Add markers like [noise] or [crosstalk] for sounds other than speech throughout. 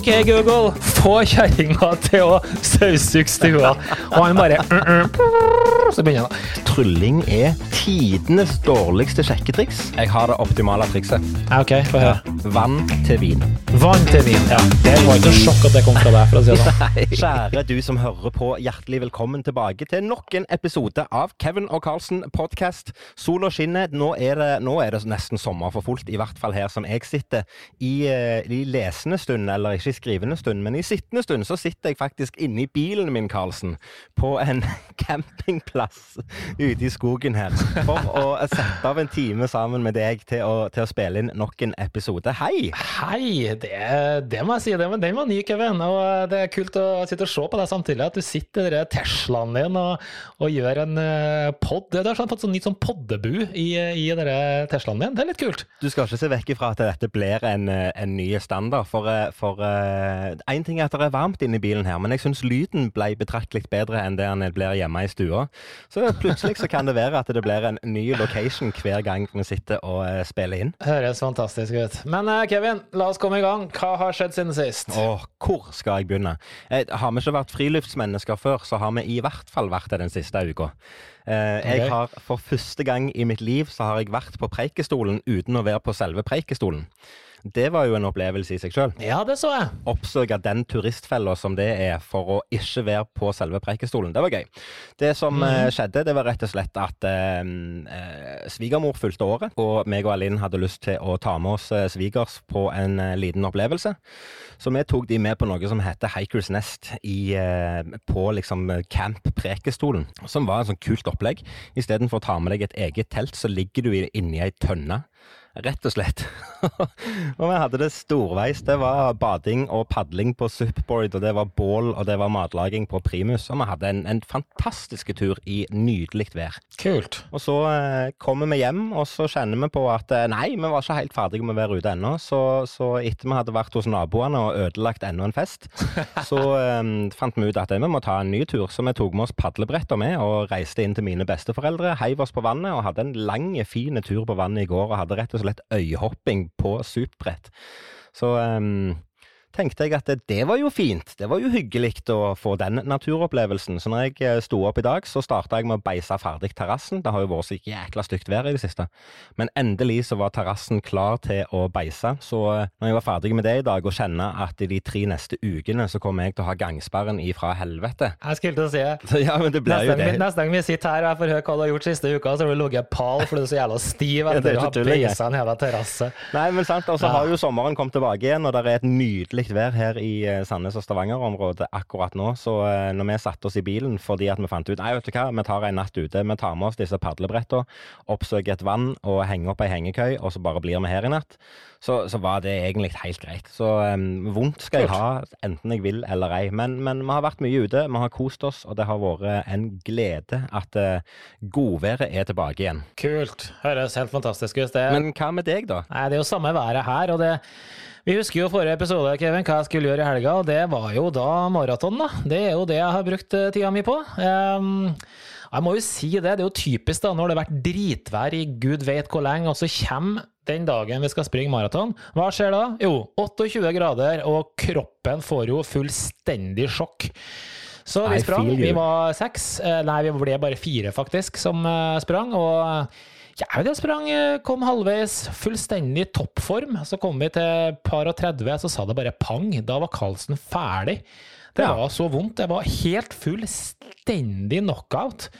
OK, Google, få kjerringa til å saumsuge stua. Og han bare mm, mm, Så begynner han. Trylling er tidenes dårligste sjekketriks. Jeg har det optimale trikset. OK, få høre. Vann til vin. Vann til min. Ja, det var ikke noe sjokk at det kom fra deg, for å si det sånn. [laughs] Kjære du som hører på, hjertelig velkommen tilbake til nok en episode av Kevin og Carlsen podcast. Sola skinner. Nå er, nå er det nesten sommer for fullt, i hvert fall her som jeg sitter. I, eh, i lesende stund, eller ikke i skrivende stund, men i sittende stund, så sitter jeg faktisk inne i bilen min, Carlsen, på en [laughs] campingplass ute i skogen her, for å sette av en time sammen med deg til å, til å spille inn nok en episode. Hei! Hei, det, det må jeg si. Det, den var ny, Kevin. Og det er kult å sitte og se på deg samtidig. At du sitter i den Teslaen din og, og gjør en uh, pod. Du har fått sånn nytt sånn poddebu i, i den Teslaen din. Det er litt kult. Du skal ikke se vekk ifra at dette blir en, en ny standard. For, én ting er at det er varmt inne i bilen her, men jeg syns lyden ble betraktelig bedre enn det den blir hjemme i stua. Så plutselig så kan det være at det blir en ny location hver gang vi sitter og spiller inn. Høres fantastisk ut. Men Kevin, la oss komme i gang. Hva har skjedd siden sist? Åh, hvor skal jeg begynne? Jeg, har vi ikke vært friluftsmennesker før, så har vi i hvert fall vært det den siste uka. Eh, jeg har For første gang i mitt liv så har jeg vært på Preikestolen uten å være på selve Preikestolen. Det var jo en opplevelse i seg sjøl. Ja, det så jeg. Oppsøke den turistfella som det er for å ikke være på selve Preikestolen. Det var gøy. Det som mm. skjedde, det var rett og slett at eh, svigermor fulgte året, og meg og Alin hadde lyst til å ta med oss svigers på en eh, liten opplevelse. Så vi tok de med på noe som heter Hikers Nest i, eh, på liksom Camp Preikestolen, som var en sånn kult opplegg. Istedenfor å ta med deg et eget telt, så ligger du inni ei tønne Rett og slett. [laughs] og vi hadde det storveis. Det var bading og padling på Supboard, og det var bål og det var matlaging på primus. Og vi hadde en, en fantastisk tur i nydelig vær. Kult. Og så eh, kommer vi hjem, og så kjenner vi på at eh, nei, vi var ikke helt ferdige med å være ute ennå. Så, så, etter vi hadde vært hos naboene og ødelagt enda en fest, [laughs] så eh, fant vi ut at vi må ta en ny tur. Så vi tok med oss padlebretter med og reiste inn til mine besteforeldre, heiv oss på vannet og hadde en lang, fin tur på vannet i går. og hadde rett og slett øyhopping på supbrett. Så um, tenkte jeg at det var jo fint. Det var jo hyggelig å få den naturopplevelsen. Så når jeg eh, sto opp i dag, så starta jeg med å beise ferdig terrassen. Det har jo vært så jækla stygt vær i det siste. Men endelig så var terrassen klar til å beise. Så eh, når jeg var ferdig med det i dag, og kjenne at i de tre neste ukene så kommer jeg til å ha gangsperren ifra helvete Jeg skulle til å si det. Ja, men det blir jo det. Neste gang vi sitter her og jeg får høre hva du har gjort siste uka, så har du ligget pal fordi du er så jævla stiv [laughs] etter å ha beisa en hel terrasse. Nei, men sant. Og så har jo sommeren kommet tilbake igjen, og det er et nydelig nydelig vær her i eh, Sandnes og Stavanger-området akkurat nå. Så eh, når vi satte oss i bilen fordi at vi fant ut nei, vet du hva, vi tar en natt ute. Vi tar med oss disse padlebrettene, oppsøker et vann og henger opp ei hengekøy, og så bare blir vi her i natt. Så, så var det egentlig helt greit. Så um, vondt skal jeg ha, enten jeg vil eller ei. Men, men, vi har vært mye ute, vi har kost oss, og det har vært en glede at uh, godværet er tilbake igjen. Kult. Høres helt fantastisk ut. Det... Men hva med deg, da? Nei, Det er jo samme været her. og det vi husker jo forrige episode Kevin, hva jeg skulle gjøre i helga, og det var jo da maraton. da. Det er jo det jeg har brukt eh, tida mi på. Um, jeg må jo si det, det er jo typisk da, når det har vært dritvær i gud vet hvor lenge, og så kommer den dagen vi skal springe maraton. Hva skjer da? Jo, 28 grader, og kroppen får jo fullstendig sjokk. Så vi sprang. Vi var seks. Eh, nei, vi ble bare fire, faktisk, som eh, sprang. og ja, jeg sprang, eh, kom halvveis, fullstendig toppform. Så kom vi til par og 30, så sa det bare pang. Da var Karlsen ferdig. Det ja. var så vondt. Det var helt fullstendig knockout.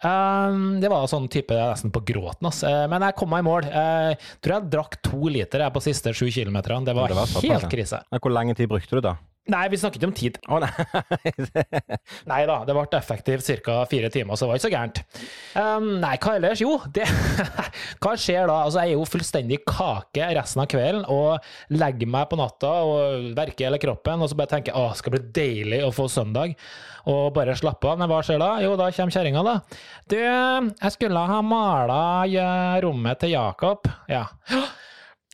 Um, det var sånn type nesten på gråten. Altså. Men jeg kom meg i mål. Jeg tror jeg drakk to liter jeg, på siste sju kilometerne. Det var, det var helt krise. Hvor lenge tid brukte du da? Nei, vi snakket ikke om tid. Å, nei. [laughs] nei da, det ble effektivt ca. fire timer, så det var ikke så gærent. Um, nei, hva ellers? Jo, det [laughs] Hva skjer da? Altså, jeg er jo fullstendig kake resten av kvelden og legger meg på natta og verker hele kroppen, og så bare tenker jeg at det skal bli deilig å få søndag og bare slappe av. Men hva skjer da? Jo, da kommer kjerringa, da. Du, jeg skulle ha mala rommet til Jakob. Ja.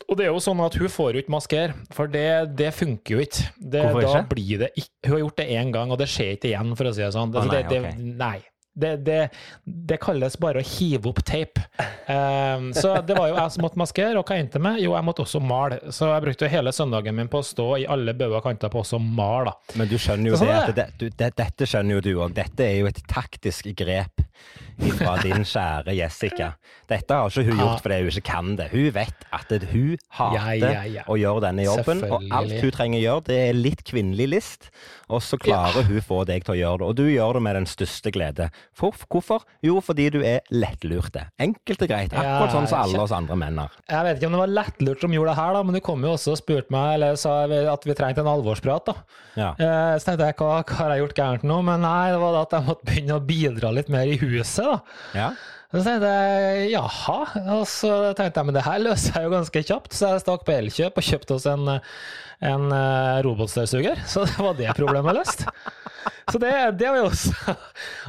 Og det er jo sånn at hun får jo ikke maskere, for det, det funker jo ikke. Det, Hvorfor ikke? Da blir det ikke. Hun har gjort det én gang, og det skjer ikke igjen, for å si det sånn. Ah, nei, det, okay. nei, det, det, det kalles bare å hive opp tape. Um, så det var jo jeg som måtte maskere, og hva endte med? Jo, jeg måtte også male. Så jeg brukte hele søndagen min på å stå i alle bauger og kanter på å male. Men du skjønner jo Så sånn det er at det, du, det, dette skjønner jo du òg. Dette er jo et taktisk grep fra din kjære Jessica. Dette har ikke hun gjort fordi hun ikke kan det. Hun vet at hun hater Ja, ja, ja. å gjøre denne jobben, og alt hun trenger å gjøre, det er litt kvinnelig list, og så klarer hun få deg til å gjøre det. Og du gjør det med den største glede. For, hvorfor? Jo, fordi du er lettlurte. Enkelt og greit. Akkurat sånn som alle oss andre menn er. Jeg vet ikke om det var lettlurt som gjorde det her, da, men du kom jo også og spurte meg, eller sa at vi trengte en alvorsprat. da. Ja. Eh, Så tenkte jeg, hva, hva har jeg gjort gærent nå? Men nei, det var da at jeg måtte begynne å bidra litt mer i huset, da. ja. Så tenkte jeg jaha, og så tenkte jeg men det her løser jeg jo ganske kjapt, så jeg stakk på Elkjøp og kjøpte oss en, en eh, robotstøvsuger. Så det var det problemet løst. [laughs] Så det, det har vi også,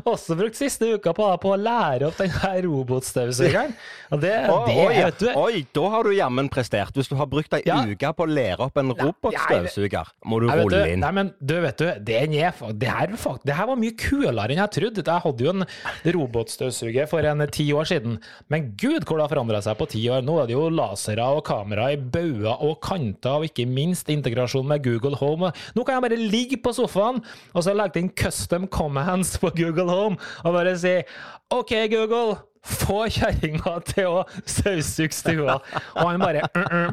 også brukt siste uka på, på å lære opp den her robotstøvsugeren. Og det, oh, det oi, vet du oi, da har du jammen prestert. Hvis du har brukt ei Ja. uke på å lære opp en robotstøvsuger, må du rulle inn. Nei, men du, vet du, det, er, det, her, er det her var mye kulere enn jeg trodde. Jeg hadde jo en robotstøvsuger for en ti år siden, men gud hvor det har forandra seg på ti år. Nå er det jo lasere og kamera i bauger og kanter, og ikke minst integrasjon med Google Home. Nå kan jeg bare ligge på sofaen og så legge inn custom commands på Google Home og bare si OK, Google. Få kjerringa til å støvsuge stua. Og han bare «Mm, mm»,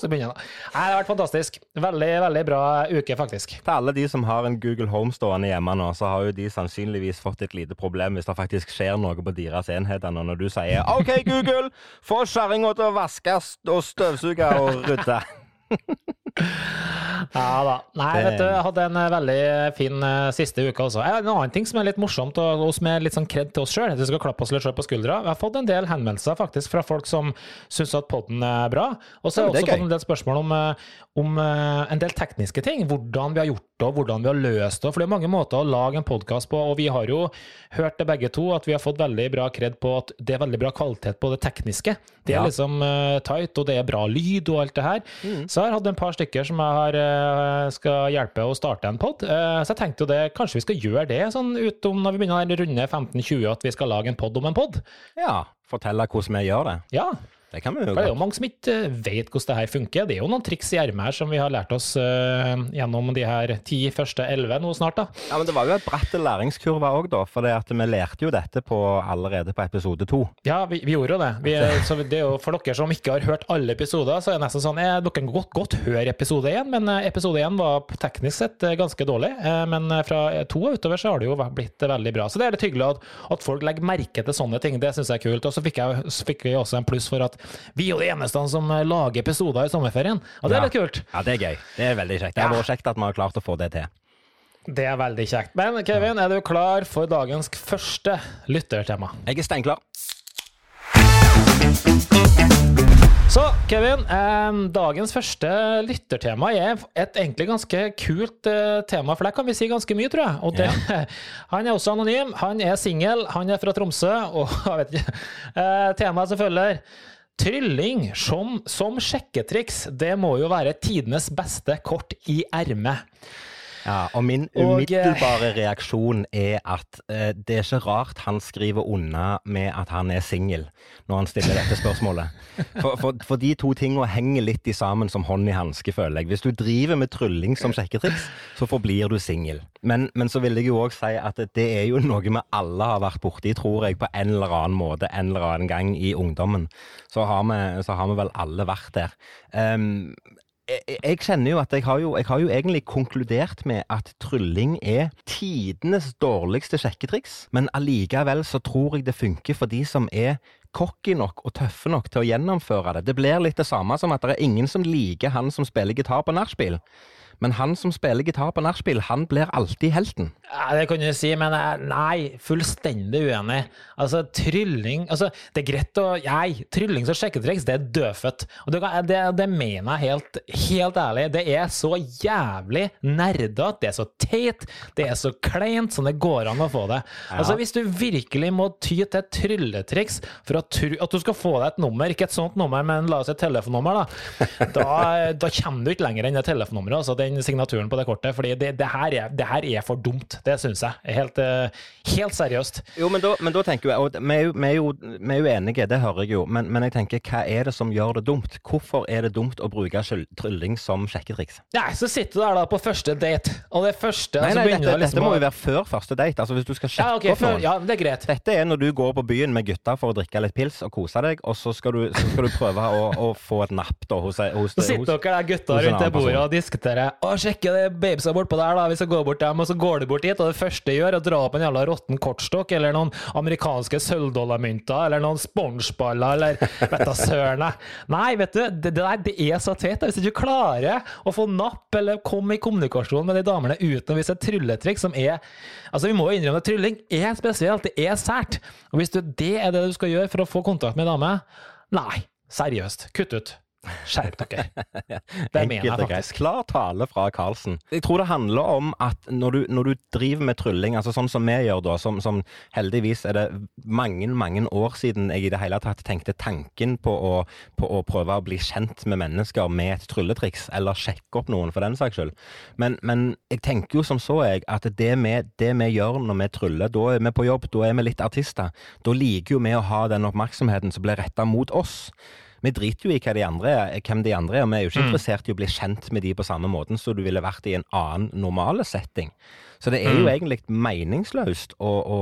Så begynner han. Nei, Det har vært fantastisk. Veldig, veldig bra uke, faktisk. Til alle de som har en Google Home stående hjemme nå, så har jo de sannsynligvis fått et lite problem hvis det faktisk skjer noe på deres enheter nå når du sier OK, Google, få kjerringa til å vaske og støvsuge og rydde. [laughs] Ja da. Nei, Det- vet du, jeg hadde en eh, veldig fin eh, siste uke også. En annen ting som er litt morsomt, og som er litt sånn kred til oss sjøl, vi skal klappe oss litt selv på skuldra. Vi har fått en del henvendelser faktisk fra folk som syns at podden er bra. Og så har vi også fått en del spørsmål om, eh, om en del tekniske ting. Hvordan vi har gjort og hvordan vi har løst det. For det er mange måter å lage en podkast på, og vi har jo hørt det begge to, at vi har fått veldig bra kred på at det er veldig bra kvalitet på det tekniske. Det er Ja. liksom uh, tight, og det er bra lyd og alt det her. Så jeg har hatt en par stykker som jeg har, uh, skal hjelpe å starte en pod. Uh, så jeg tenkte jo det, kanskje vi skal gjøre det sånn utom når vi begynner å runde 15-20, at vi skal lage en pod om en pod. Ja, fortelle hvordan vi gjør det. Ja, Det kan vi jo for det er jo mange som ikke eh, vet hvordan det her funker. Det er jo noen triks i ermet her som vi har lært oss uh, gjennom de her ti første elleve nå snart, da. Ja, men Det var jo et bratt læringskurve òg, da. For at vi lærte jo dette på, allerede på episode to. Ja, vi, vi gjorde jo det. [laughs] Vi, det er jo For dere som ikke har hørt alle episoder, så er det nesten sånn eh, Dere kan godt, godt høre episode én, men episode én var teknisk sett ganske dårlig. Men fra to og utover så har det jo blitt veldig bra. Så det er litt hyggelig at, at folk legger merke til sånne ting. Det syns jeg er kult. Og så fikk, jeg, så fikk vi også en pluss for at vi er jo de eneste som eh, lager episoder i sommerferien. Og det er litt kult. Ja, det er gøy. Det er veldig kjekt. Det har Ja. vært kjekt at vi har klart å få det til. Det er veldig kjekt. Men Kevin, er du klar for dagens første lyttertema? Jeg er steinklar. Så, Kevin, eh, dagens første lyttertema er et egentlig ganske kult eh, tema, for der kan vi si ganske mye, tror jeg. Det, [laughs] Han er også anonym, han er singel, han er fra Tromsø, og [laughs] jeg vet ikke eh, Temaet som følger Trylling som, som sjekketriks, det må jo være tidenes beste kort i ermet. Ja, og min Og, umiddelbare reaksjon er at eh, det er ikke rart han skriver unna med at han er singel, når han stiller dette spørsmålet. For, for, for de to tingene henger litt i sammen som hånd i hanske, føler jeg. Hvis du driver med trylling som sjekketriks, så forblir du singel. Men, men så vil jeg jo òg si at det er jo noe vi alle har vært borti, tror jeg, på en eller annen måte en eller annen gang i ungdommen. Så har vi, så har vi vel alle vært der. Um, jeg, kjenner jo at jeg har jo, jeg har jo egentlig konkludert med at trylling er tidenes dårligste sjekketriks, men allikevel så tror jeg det funker for de som er cocky nok og tøffe nok til å gjennomføre det. Det blir litt det samme som at det er ingen som liker han som spiller gitar på nachspiel. Men han som spiller gitar på nachspiel, han blir alltid helten. Ja, det kan du si, men nei, fullstendig uenig. Altså, trylling altså, Det er greit å Nei, trylling som sjekketriks, det er dødfødt. Og det, det, det mener jeg helt, helt ærlig. Det er så jævlig nerdete, det er så teit, det er så kleint som det går an å få det. Altså, Hvis du virkelig må ty til et trylletriks for at, at du skal få deg et nummer, ikke et sånt nummer, men la oss si et telefonnummer, da, [laughs] da, da kommer du ikke lenger enn det telefonnummeret, altså den signaturen på det kortet, fordi det, det, her, er, det her er for dumt. Det syns jeg. Helt, eh, helt seriøst. Jo, men da, men da tenker jeg, og vi er, jo, vi, er jo, vi er jo enige, det hører jeg jo, men, men jeg tenker, hva er det som gjør det dumt? Hvorfor er det dumt å bruke trylling som sjekketriks? Nei, så sitter du der da på første date, og det første Nei, så nei, begynner dette, liksom dette må jo være før første date. Altså Hvis du skal ja, sjekke opp noen. ja, det er greit. Dette er når du går på byen med gutta for å drikke litt pils og kose deg, og så skal du, så skal du prøve å, å få et napp da hos, hos, Så sitter dere der gutta rundt det bordet og diskuterer. Å, sjekke det babesa bortpå der, da. Vi skal gå bort dem, og så går du bort dit, og det første jeg gjør, er å dra opp en jævla råtten kortstokk, eller noen amerikanske sølvdollarmynter, eller noen spongeballer, eller [laughs] vet da søren. Nei, vet du, det, det det er så teit. Hvis du ikke klarer å få napp eller komme i kommunikasjon med de damene uten å vise et trylletriks som er Altså, vi må jo innrømme at trylling er spesielt, det er sært. Og hvis du, det er det du skal gjøre for å få kontakt med ei dame, nei, seriøst, kutt ut. Skjerp dere. [laughs] Det mener jeg faktisk. Klar tale fra Karlsen. Jeg tror det handler om at når du, når du driver med trylling, altså sånn som vi gjør da, som, som heldigvis er det mange, mange år siden jeg i det hele tatt tenkte tanken på å, på å prøve å bli kjent med mennesker med et trylletriks, eller sjekke opp noen for den saks skyld. Men, men jeg tenker jo som så, jeg, at det vi, det vi gjør når vi tryller, da er vi på jobb, da er vi litt artister. Da liker jo vi å ha den oppmerksomheten som blir retta mot oss. Vi driter jo i de andre, er- hvem de andre er, og vi er jo ikke interessert i å bli kjent med de på samme måten som du ville vært i en annen normale setting. Så det er jo egentlig meningsløst å, å,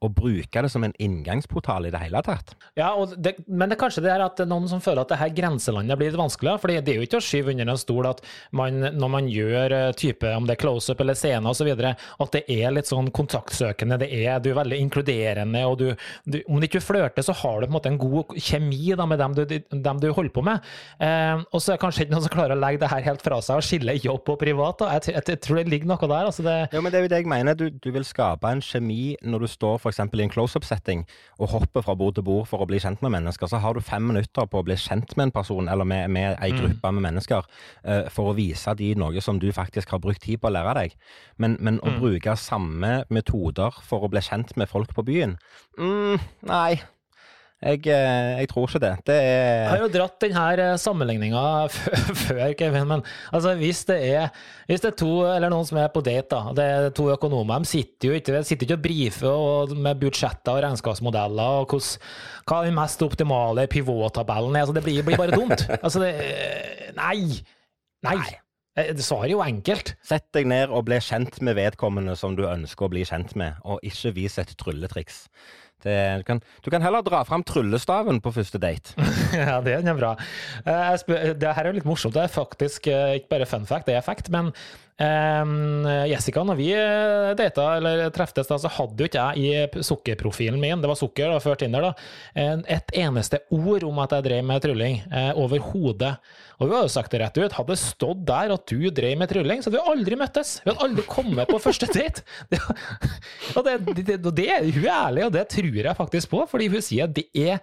å bruke det som en inngangsportal i det hele tatt. Ja, det, men det er kanskje det er at det er noen som føler at det her grenselandet blir litt vanskeligere. For det er jo ikke å skyve under en stol at man, når man gjør eh, type, om det er close-up eller scene osv., at det er litt sånn kontaktsøkende, det er, du er veldig inkluderende, og du, du Om du ikke flørter, så har du på en måte en god kjemi da, med dem du, dem du holder på med. Eh, og så er det kanskje ikke noen som klarer å legge det her helt fra seg og skille jobb og privat. Da. Jeg, tror- jeg, tror det ligger noe der. altså det Ja, men det er jo det jeg mener. Du, du vil skape en kjemi når du står f.eks. i en close-up-setting og hopper fra bord til bord for å bli kjent med mennesker. Så har du fem minutter på å bli kjent med en person eller med, med ei gruppe med mennesker uh, for å vise de noe som du faktisk har brukt tid på å lære deg. Men, men å bruke samme metoder for å bli kjent med folk på byen mm, Nei. Jeg, eh, jeg tror ikke det. Det Jeg har er jo dratt denne sammenligninga [laughs] før, Kevin, men altså, hvis, det er, hvis det er to eller noen som er på date, da, det er to økonomer, de sitter jo ikke, sitter ikke og brifer og, med budsjetter og regnskapsmodeller og hos, hva den mest optimale pivot-tabellen er. Altså, det blir, blir bare dumt. [laughs] Altså, det, nei! Nei! Eh, Det svaret er jo enkelt. Sett deg ned og bli kjent med vedkommende som du ønsker å bli kjent med, og ikke vis et trylletriks. Det, du, kan, du kan heller dra fram tryllestaven på første date. [laughs] Ja, det er bra. Uh, spør, det her er jo litt morsomt. Det er faktisk uh, ikke bare fun fact, det er fact. Men eh, Jessica, når vi eh, data eller treftes, da, så hadde jo ikke jeg i sukkerprofilen min, det var sukker da, før Tinder, da, et eneste ord om at jeg drev med trylling. Eh, Overhodet. Og har jo sagt det rett ut. Hadde stått der at du drev med trylling, så hadde vi aldri møttes. Vi hadde aldri kommet på første date. [laughs] Og det, det, det, hun er ærlig, og det tror jeg faktisk på, fordi hun sier at det er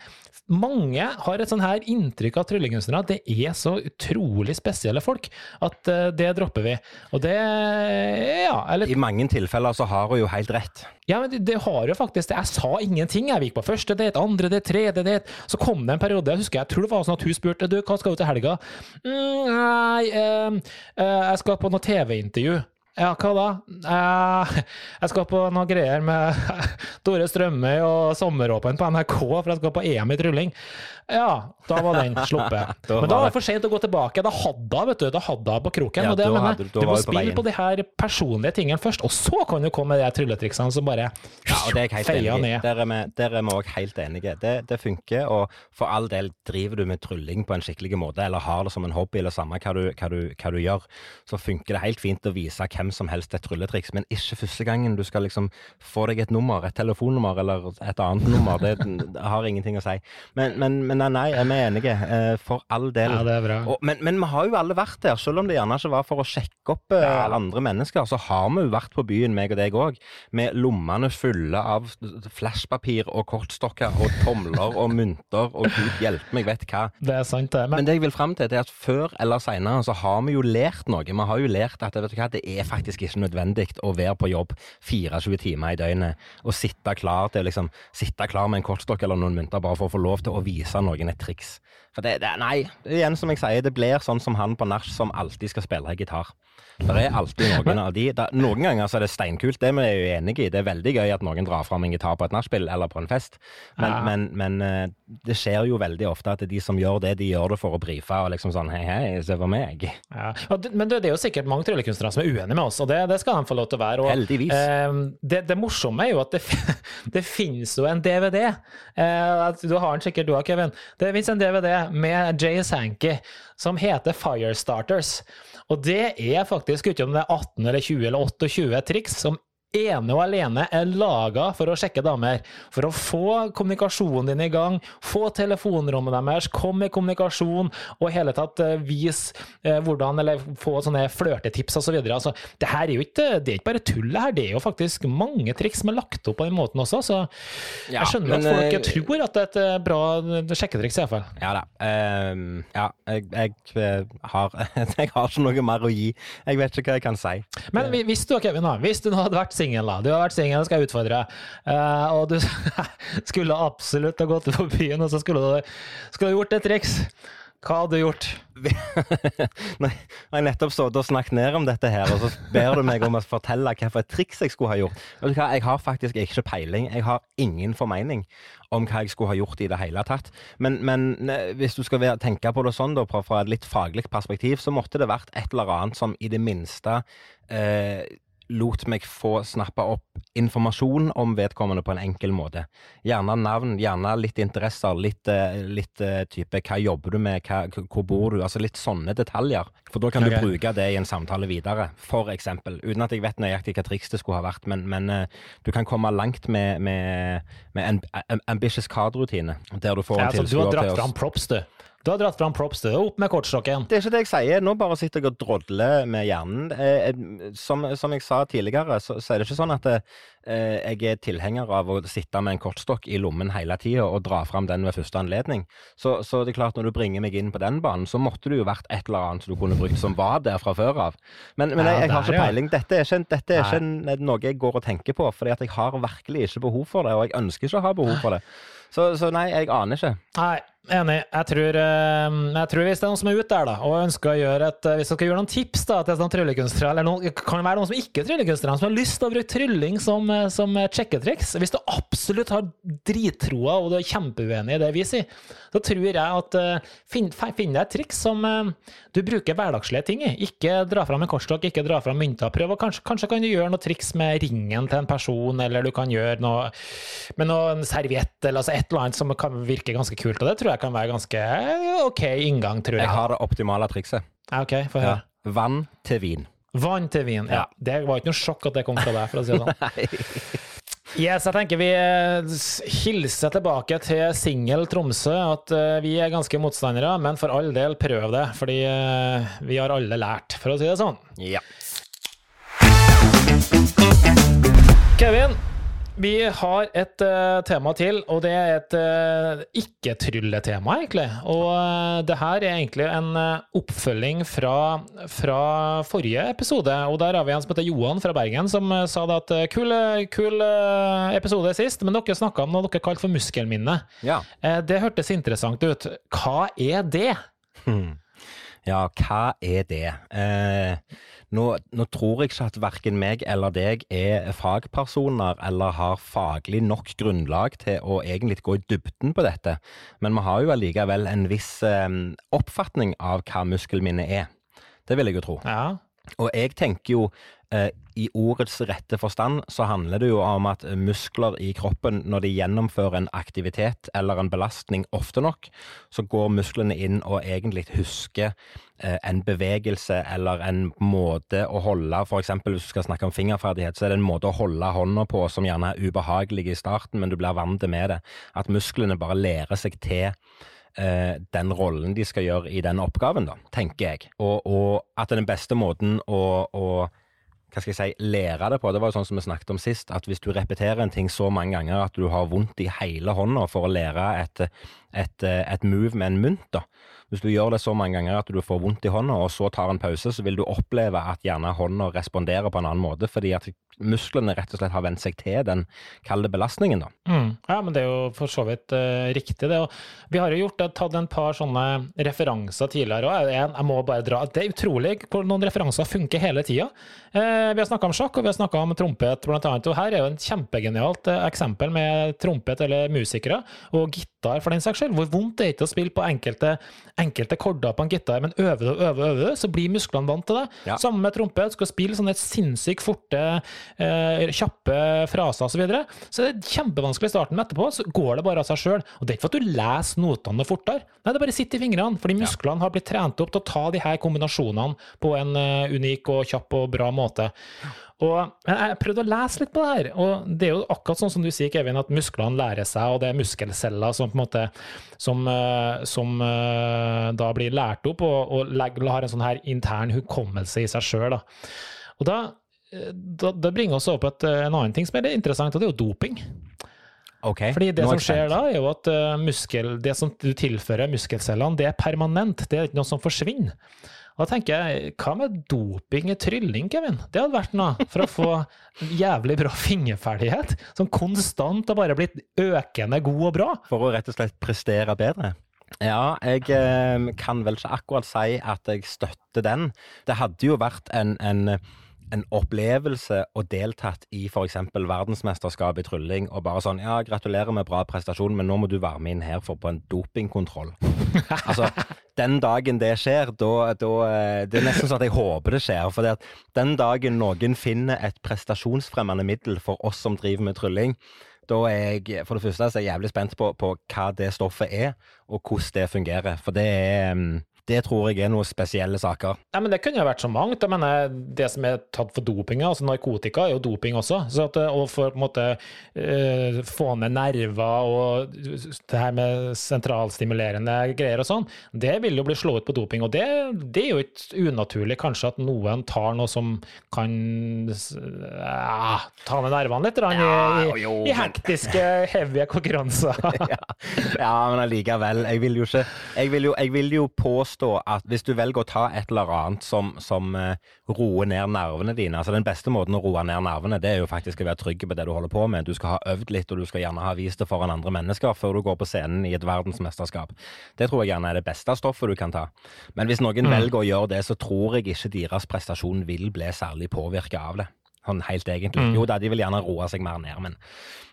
mange har et sånn her inntrykk av tryllekunstnere at det er så utrolig spesielle folk at eh, det dropper vi. Og det Ja, eller I mange tilfeller så har hun jo helt rett. ja, men det, det har jo faktisk det. Jeg sa ingenting. Jeg gikk på første date, andre date, tredje date. Så kom det en periode, jeg husker jeg tror det var sånn at hun spurte du, hva skal du til helga. Mm, nei, eh, jeg skal på noe TV-intervju. Ja, hva da? Eh, jeg skal på noen greier med [laughs] Tore Strømøy og sommeråpen på NRK, for jeg skal på EM i trylling. Ja, da var den sluppet. [laughs] Da Men da var det- for sent å gå tilbake. Da hadde hun, vet du, da hadde hun på kroken. Ja, og det, mener jeg, du- må på spille på de her personlige tingene først, og så kan du komme med de trylletriksene som bare Ja, og det er jeg helt feier enig ned. Der er vi, der er vi også helt enige. Det, det funker, og for all del driver du med trylling på en skikkelig måte, eller har det som en hobby, eller samme hva du, hva du, hva du gjør, så funker det helt fint å vise hvem som helst et trylletriks, men ikke første gangen du skal liksom få deg et nummer, et telefonnummer eller et annet nummer. Det, det [laughs] har ingenting å si. Men, men, men nei, nei, vi er enige. eh, For all del. Ja, det er bra. Og, men, men vi har jo alle vært der, selv om det gjerne ikke var for å sjekke opp eh, Ja. andre mennesker, så har vi jo vært på byen, meg og deg òg, med lommene fulle av flashpapir og kortstokker og tomler og mynter og gud hjelpe meg vet hva. Det er sant, det. Men, Men det jeg vil fram til, det er at før eller seinere så har vi jo lært noe. Vi har jo lært at vet du hva, det er faktisk ikke nødvendig å være på jobb 24 timer i døgnet og sitte klar til liksom, sitte klar med en kortstokk eller noen mynter bare for å få lov til å vise noen et triks. For det, det, nei, igjen som jeg sier, det blir sånn som han på nach som alltid skal spille gitar. Det er alltid [laughs] noen av de da, Noen ganger så er det steinkult, det er vi jo enige i. Det er veldig gøy at noen drar fram en gitar på et nachspiel eller på en fest, men, Ja. men, men eh, det skjer jo veldig ofte at de som gjør det, de gjør det for å brife og liksom sånn hei, hei, se på meg. Ja. Men det er jo sikkert mange tryllekunstnere som er uenige med oss, og det, det skal de få lov til å være. Og, Heldigvis. eh, det, det morsomme er jo at det, [laughs] det finnes jo en DVD. Eh, at du har den sikkert du òg, Kevin. Det finnes en DVD med Jay Sankey som heter Firestarters. Og det er faktisk, ute om det er 18 eller 20 eller 28 triks som ene og alene er laga for å sjekke damer. For å få kommunikasjonen din i gang, få telefonrommet deres, komme i kommunikasjon og i hele tatt eh, vise eh, hvordan, eller få sånne flørtetips osv. Altså, det her er jo ikke, det er ikke bare tull, det her. Det er jo faktisk mange triks som er lagt opp på den måten også. Så jeg skjønner men, at folk eh, tror at det er et bra sjekketriks, iallfall. Ja da. Um, ja, jeg, jeg, har, [laughs] jeg har ikke noe mer å gi. Jeg vet ikke hva jeg kan si. Men hvis du, Kevin, hvis du hadde vært singel, da. Du har vært singel, skal jeg utfordre. Eh, og du [laughs] skulle absolutt ha gått ut på byen, og så skulle du, skulle du gjort et triks. Hva hadde du gjort? [laughs] Nei, jeg har nettopp stått og snakket ned om dette her, og så ber du meg om å fortelle hva et triks jeg skulle ha gjort. Vet du hva, Jeg har faktisk ikke peiling. Jeg har ingen formening om hva jeg skulle ha gjort i det hele tatt. Men, men hvis du skal tenke på det sånn da, fra fra et litt faglig perspektiv, så måtte det vært et eller annet som i det minste eh, lot meg få snappa opp informasjon om vedkommende på en enkel måte. Gjerne navn, gjerne litt interesser, litt, eh, litt eh, type hva jobber du med, hva, hvor bor du, altså litt sånne detaljer. For da kan okay. du bruke det i en samtale videre, for eksempel. Uten at jeg vet nøyaktig hva triks det skulle ha vært, men, men eh, du kan komme langt med, med, med en en ambitious card-rutine, der du får Ja, en altså, du har dratt fram props, du. Du har dratt fram props, du. Opp med kortstokken. det er ikke det jeg sier. Nå bare sitter jeg og drodler med hjernen. Eh, eh, Som, som jeg sa tidligere, så, så er det ikke sånn at eh, jeg er tilhenger av å sitte med en kortstokk i lommen hele tida og dra fram den ved første anledning. Så, så det er klart, når du bringer meg inn på den banen, så måtte det jo vært et eller annet som du kunne brukt som var der fra før av. Men, men jeg, jeg har ikke peiling. Dette er ikke, dette er ikke noe jeg går og tenker på, fordi at jeg har virkelig ikke behov for det, og jeg ønsker ikke å ha behov for det. Så, så nei, jeg aner ikke. Nei, enig. Jeg tror, eh, jeg tror hvis det er noen som er ute der da, og ønsker å gjøre et, hvis dere skal gjøre noen tips da, til sånn tryllekunstnere, eller noen, kan det være noen som ikke er tryllekunstnere, som har lyst til å bruke trylling som, eh, som sjekketriks, hvis du absolutt har drittroa og du er kjempeuenig i det vi sier, så tror jeg at eh, finn, finn deg et triks som eh, du bruker hverdagslige ting i. Ikke dra fram en kortstokk, ikke dra fram mynter. Prøv og kanskje, kanskje kan du gjøre noe triks med ringen til en person, eller du kan gjøre noe med noen serviett, eller altså et eller annet som kan virke ganske kult. Og det tror jeg kan være ganske eh, OK inngang, tror jeg. Jeg har det optimale trikset. OK, få høre. Ja. Vann til vin. Vann til vin. Ja. Ja. Det var ikke noe sjokk at det kom fra deg, for å si det sånn. [laughs] Yes, jeg tenker vi eh, hilser tilbake til singel Tromsø, at eh, vi er ganske motstandere, men for all del, prøv det, fordi vi har alle lært, for å si det sånn. Ja. Kevin, vi har et uh, tema til, og det er et uh, ikke-trylletema, egentlig. Og uh, det her er egentlig en oppfølging fra, fra forrige episode. Og der har vi en som heter Johan fra Bergen, som sa det at kul, kul episode sist, men dere snakka om noe dere kalte for muskelminne. ja. Det hørtes interessant ut. Hva er det? Hmm. [laughs] Ja, hva er det? Eh, nå, nå tror jeg ikke at verken meg eller deg er fagpersoner eller har faglig nok grunnlag til å egentlig gå i dybden på dette, men vi har jo allikevel en viss eh, oppfatning av hva muskelminne er. Det vil jeg jo tro. Ja. Og jeg tenker jo i ordets rette forstand så handler det jo om at muskler i kroppen, når de gjennomfører en aktivitet eller en belastning ofte nok, så går musklene inn og egentlig husker eh, en bevegelse eller en måte å holde eksempel hvis du skal snakke om fingerferdighet, så er det en måte å holde hånda på som gjerne er ubehagelig i starten, men du blir vant med det. At musklene bare lærer seg til eh, den rollen de skal gjøre i den oppgaven, da, tenker jeg. Og, og at den beste måten å, å hva skal jeg si, lære det på, det var jo sånn som vi snakket om sist, at hvis du repeterer en ting så mange ganger at du har vondt i hele hånda for å lære et, et, et move med en mynt, da. Hvis du gjør det så mange ganger at du får vondt i hånda, og så tar en pause, så vil du oppleve at gjerne hånda responderer på en annen måte, fordi at musklene rett og slett har vent seg til den kalde belastningen. da. Mm. Ja, men det er jo for så vidt uh, riktig, det. Og vi har jo gjort det, tatt en par sånne referanser tidligere òg. Jeg, jeg, må bare dra Det er utrolig hvor noen referanser funker hele tida. Uh, vi har snakka om sjakk, og vi har snakka om trompet, blant annet. Og her er jo en kjempegenialt eksempel med trompet eller musikere, og gitar for den saks skyld. Hvor vondt det er ikke å spille på enkelte, enkelte korder på en gitar, men øver og øver, øver, så blir musklene vant til det. Ja. Sammen med trompet. Skal spille sånne sinnssykt forte, kjappe fraser osv. Så, videre. så det er kjempevanskelig i starten, men etterpå så går det bare av seg sjøl. Og det er ikke for at du leser notene fortere, nei, det bare sitter i fingrene. Fordi musklene har blitt trent opp til å ta de her kombinasjonene på en uh, unik og kjapp og bra måte. Og Jeg prøvde å lese litt på det her, og det er jo akkurat sånn som du sier, Kevin, at musklene lærer seg, og det er muskelceller som på en måte som, eh, som uh, da blir lært opp og, og legger, har en sånn her intern hukommelse i seg sjøl. Og da, da, det bringer oss opp et, en annen ting som er interessant, og det er jo doping. Okay. Fordi det som skjer da, er jo at muskel, det som du tilfører muskelcellene, det er permanent. Det er ikke noe som forsvinner. Da tenker jeg, hva med doping i trylling, Kevin? Det hadde vært noe for å få jævlig bra fingerferdighet. Som konstant har bare blitt økende god og bra. For å rett og slett prestere bedre? Ja, jeg eh, kan vel ikke akkurat si at jeg støtter den. Det hadde jo vært en, en en opplevelse og deltatt i f.eks. verdensmesterskap i trylling, og bare sånn Ja, gratulerer med bra prestasjon, men nå må du være med inn her for på en dopingkontroll. [laughs] altså, den dagen det skjer, da, da eh, Det er nesten sånn at jeg håper det skjer. For den dagen noen finner et prestasjonsfremmende middel for oss som driver med trylling, da er jeg for det første så er jeg jævlig spent på, på hva det stoffet er, og hvordan det fungerer. For det er mm, det tror jeg er noen spesielle saker. Nei, men Det kunne jo vært så mangt. Jeg mener, Det som er tatt for doping, altså narkotika, er jo doping også. Så at, og for på en måte uh, få ned nerver og det her med sentralstimulerende greier og sånn, det vil jo bli slått ut på doping. Og det, det, er jo ikke unaturlig kanskje at noen tar noe som kan uh, ta ned nervene litt ja, i, i, i, hektiske, heavy konkurranser. [laughs] ja. ja, men allikevel. Jeg vil jo ikke Jeg vil jo, jeg vil jo påstå påstå at hvis du velger å ta et eller annet som, som uh, roer ned nervene dine altså Den beste måten å roe ned nervene, det er jo faktisk å være trygg på det du holder på med. Du skal ha øvd litt, og du skal gjerne ha vist det foran andre mennesker før du går på scenen i et verdensmesterskap. Det tror jeg gjerne er det beste stoffet du kan ta. Men hvis noen mm. velger å gjøre det, så tror jeg ikke deres prestasjon vil bli særlig påvirka av det. Sånn helt egentlig. Mm. Jo da, de vil gjerne roe seg mer ned, men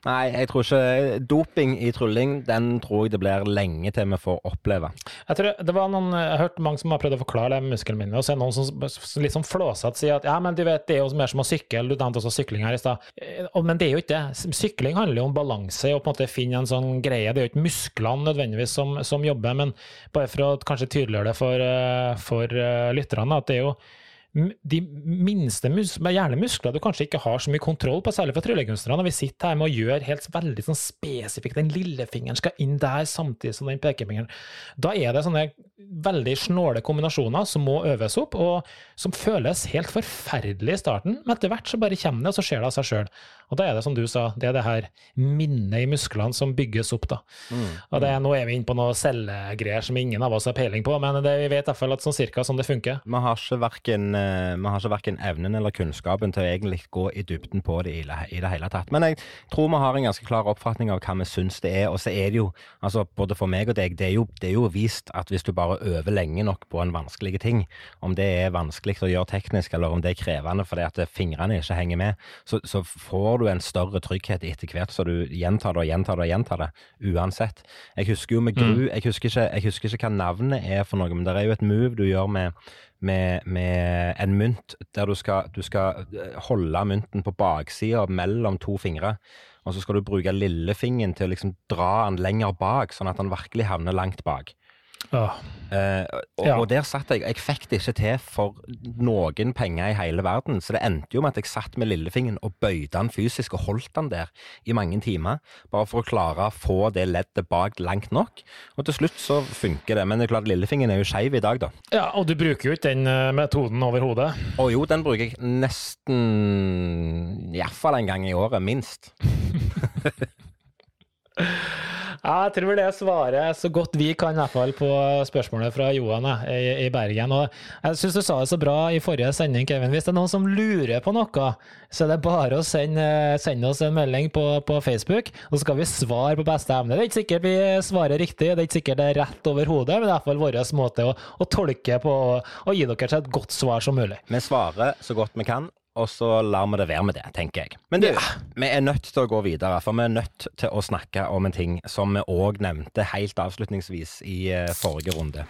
nei, jeg tror ikke Doping i trylling, den tror jeg det blir lenge til vi får oppleve. Jeg tror det var noen, jeg har hørt mange som har prøvd å forklare det med min, og så er det noen som litt sånn flåsete sier at ja, men du vet, det er jo mer som å sykle, du nevnte også sykling her i stad. Eh, men det er jo ikke det. Sykling handler jo om balanse og på en måte finne en sånn greie. Det er jo ikke musklene nødvendigvis som, som jobber, men bare for å kanskje tydeliggjøre det for, eh, for eh, lytterne, at det er jo de minste mus hjernemuskler du kanskje ikke har så mye kontroll på, særlig for tryllekunstnere. Når vi sitter her med å gjøre helt veldig sånn spesifikt, den lillefingeren skal inn der samtidig som den pekefingeren. Da er det sånne veldig snåle kombinasjoner som må øves opp, og som føles helt forferdelig i starten, men etter hvert så bare kommer det, og så skjer det av seg sjøl. Og da er det som du sa, det er det her minnet i musklene som bygges opp, da. Mm. Og det, nå er vi inne på noe cellegreier som ingen av oss har peiling på, men det, vi vet i hvert fall at sånn cirka sånn det funker. Man har ikke verken, eh, verken evnen eller kunnskapen til å egentlig gå i dybden på det i, i, det hele tatt. Men jeg tror vi har en ganske klar oppfatning av hva vi syns det er. Og så er det jo, altså både for meg og deg, det er jo, det er jo vist at hvis du bare øver lenge nok på en vanskelig ting, om det er vanskelig å gjøre teknisk, eller om det er krevende fordi at fingrene ikke henger med, så, så får får du en større trygghet etter hvert, så du gjentar det og gjentar det og gjentar det, uansett. Jeg husker jo med Gru, mm. jeg, husker ikke, jeg, husker ikke, hva navnet er for noe, men det er jo et move du gjør med, med, med en mynt der du skal, du skal eh, holde mynten på baksida mellom to fingre. Og så skal du bruke lillefingeren til å liksom dra den lenger bak, sånn at den virkelig havner langt bak. Ja. Uh, og, ja. og, der satt jeg Jeg fikk det ikke til for noen penger i hele verden. Så det endte jo med at jeg satt med lillefingeren og bøyde den fysisk og holdt den der i mange timer. Bare for å klare å få det leddet bak langt nok. Og til slutt så funker det. Men det er klart lillefingeren er jo skeiv i dag, da. Ja, og du bruker jo ikke den eh, metoden overhodet? Å jo, den bruker jeg nesten Iallfall en gang i året, minst. [laughs] Jeg tror det svaret så godt vi kan, i hvert fall på spørsmålet fra Johan i, i Bergen. Og jeg syns du sa det så bra i forrige sending, Kevin. Hvis det er noen som lurer på noe, så er det bare å sende, sende oss en melding på, på, Facebook, og så skal vi svare på beste evne. Det er ikke sikkert vi svarer riktig, det er ikke sikkert det er rett over hodet, men det er iallfall vår måte å, å, tolke på og gi dere et godt svar som mulig. Vi svarer så godt vi kan og så lar vi det være med det, tenker jeg. Men du, ja. vi er nødt til å gå videre, for vi er nødt til å snakke om en ting som vi òg nevnte helt avslutningsvis i uh, forrige runde.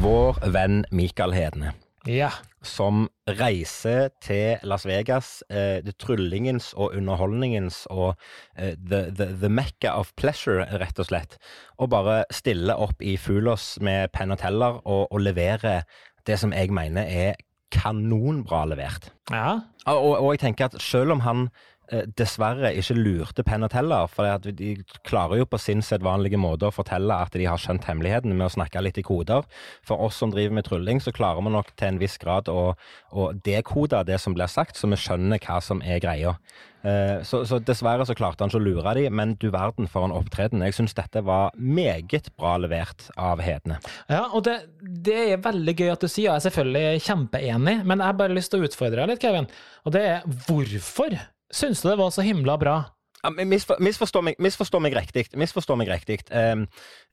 Vår venn Mikael Hedne. Ja. Som reiser til Las Vegas, eh, det tryllingens og underholdningens og eh, the, the, the, mecca of pleasure, rett og slett. Og bare stiller opp i Fulås med penn og teller og, og leverer det som jeg mener er kanonbra levert. Ja. Og, og, jeg tenker at selv om han eh, dessverre ikke lurte Penn og Teller, for de klarer jo på sin sedvanlige måte å fortelle at de har skjønt hemmeligheten med å snakke litt i koder. For oss som driver med trylling, så klarer vi nok til en viss grad å, å dekode det som blir sagt, så vi skjønner hva som er greia. Eh, så, så, dessverre så klarte han ikke å lure de, men du verden for en opptreden. Jeg syns dette var meget bra levert av Hedne. Ja, og det, det, er veldig gøy at du sier, og jeg er selvfølgelig kjempeenig, men jeg har bare lyst til å utfordre deg litt, Kevin. Og det er hvorfor syns du det var så himla bra? Ja, misfor, misforstå, meg, misforstå meg riktig. Misforstå meg riktig. Um,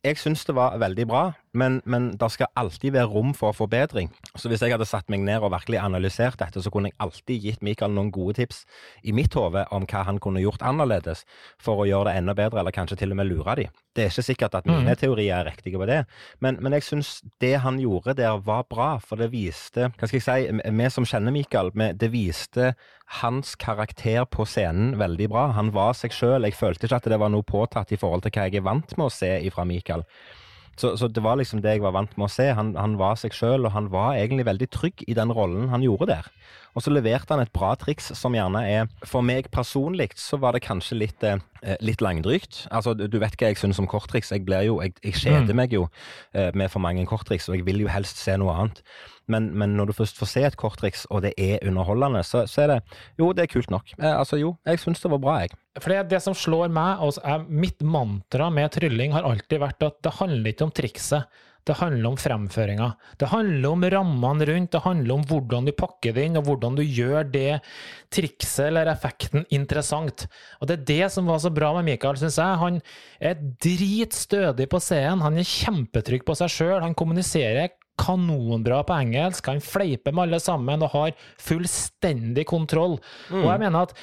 jeg syns det var veldig bra, men, men det skal alltid være rom for forbedring. Så hvis jeg hadde satt meg ned og virkelig analysert dette, så kunne jeg alltid gitt Mikael noen gode tips i mitt hode om hva han kunne gjort annerledes for å gjøre det enda bedre, eller kanskje til og med lure de. Det er ikke sikkert at mine mm. teorier er riktige på det, men, men jeg syns det han gjorde der var bra, for det viste Hva skal jeg si, vi som kjenner Mikael, det viste hans karakter på scenen veldig bra. Han var seg sjøl. Jeg følte ikke at det var noe påtatt i forhold til hva jeg er vant med å se ifra Mikael. Så, så, det var liksom det jeg var vant med å se. Han, han var seg sjøl, og han var egentlig veldig trygg i den rollen han gjorde der. Og så leverte han et bra triks som gjerne er For meg personlig så var det kanskje litt, eh, litt langdrygt. Altså, du vet hva jeg syns om korttriks. Jeg, blir jo, jeg, jeg kjeder mm. meg jo eh, med for mange korttriks, og jeg vil jo helst se noe annet. Men, men, når du først får se et korttriks, og det er underholdende, så, så er det Jo, det er kult nok. Eh, altså jo, jeg syns det var bra, jeg. For det, det som slår meg, og er mitt mantra med trylling har alltid vært at det handler ikke om trikset. Det handler om fremføringa. Det handler om rammene rundt, det handler om hvordan du pakker det inn, og hvordan du gjør det trikset eller effekten interessant. Og Det er det som var så bra med Michael, syns jeg. Han er dritstødig på scenen, han er kjempetrygg på seg sjøl, han kommuniserer kanonbra på engelsk, han fleiper med alle sammen og har fullstendig kontroll. Mm. Og jeg mener at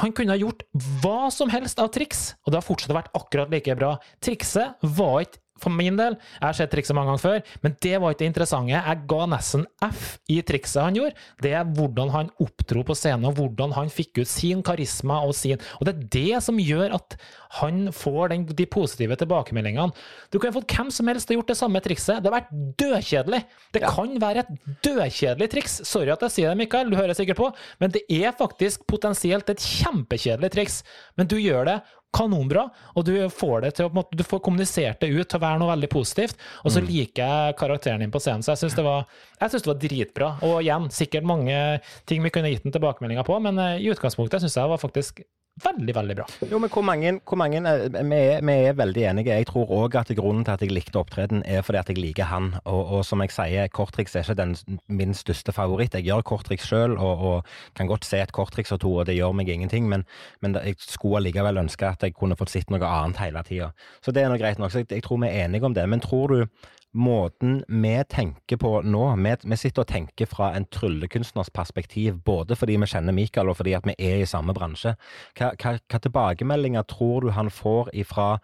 han kunne ha gjort hva som helst av triks, og det har fortsatt vært akkurat like bra. Trikset var ikke for min del. Jeg har sett trikset mange ganger før, men det var ikke det interessante. Jeg ga nesten F i trikset han gjorde. Det er hvordan han oppdro på scenen, og hvordan han fikk ut sin karisma og sin Og det er det som gjør at han får den, de positive tilbakemeldingene. Du kunne fått hvem som helst til å gjort det samme trikset. Det har vært dødkjedelig. Det ja. kan være et dødkjedelig triks. Sorry at jeg sier det, Mikael, du hører sikkert på, men det er faktisk potensielt et kjempekjedelig triks. Men du gjør det kanonbra, og du får det til å du får kommunisert det ut til å være noe veldig positivt. Og så mm. liker jeg karakteren din på scenen, så jeg syns det, det, var dritbra. Og igjen, sikkert mange ting vi kunne gitt den tilbakemeldinger på, men eh, i utgangspunktet syns jeg var faktisk veldig, veldig bra. Jo, men hvor mange, hvor mange eh, vi, er, vi, er, veldig enige. Jeg tror òg at grunnen til at jeg likte opptreden, er fordi at jeg liker han. Og, og som jeg sier, korttriks er ikke den, min største favoritt. Jeg gjør korttriks sjøl, og, og, kan godt se et korttriks og to, og det gjør meg ingenting. Men, men jeg skulle allikevel ønske at jeg kunne fått sett noe annet hele tida. Så det er nå greit nok. Så jeg, jeg tror vi er enige om det. Men tror du måten vi tenker på nå vi, vi, sitter og tenker fra en tryllekunstners perspektiv, både fordi vi kjenner Mikael og fordi vi er i samme bransje. Hva, hva, hva tilbakemeldinger tror du han får ifra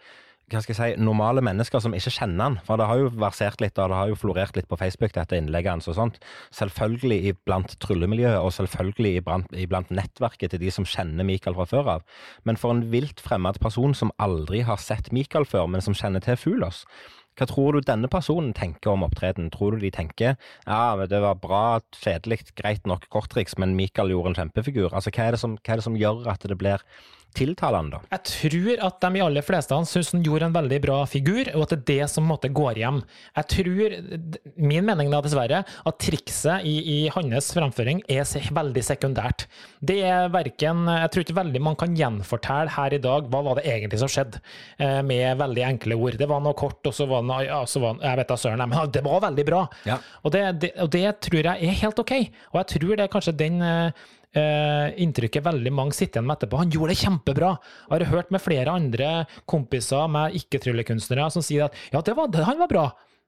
hva skal jeg si, normale mennesker som ikke kjenner han. For det har jo versert litt, og det har jo florert litt på Facebook, dette innlegget hans og sånt. Selvfølgelig iblant tryllemiljøet, og selvfølgelig iblant, nettverket til de som kjenner Mikael fra før av. Men for en vilt fremmed person som aldri har sett Mikael før, men som kjenner til Fulos, hva tror du denne personen tenker om opptreden? Tror du de tenker ja, det var bra, kjedelig, greit nok korttriks, men Michael gjorde en kjempefigur? Altså, hva er, som, hva er, det som, gjør at det blir tiltalende, da? Jeg tror at de i aller fleste syns han gjorde en veldig bra figur, og at det er det som måtte går hjem. Jeg tror, min mening da dessverre, at trikset i, i hans fremføring er veldig sekundært. Det er verken Jeg tror ikke veldig man kan gjenfortelle her i dag hva var det egentlig som skjedde, eh, med veldig enkle ord. Det var noe kort, og så var det ja, så var, Jeg vet da søren, men det var veldig bra. Ja. Og, det, det, og det tror jeg er helt OK. Og jeg tror det er kanskje den Uh, inntrykket veldig mange sitter igjen med etterpå. Han gjorde det kjempebra. Jeg har hørt med flere andre kompiser med ikke-tryllekunstnere som sier at ja, var, han var bra.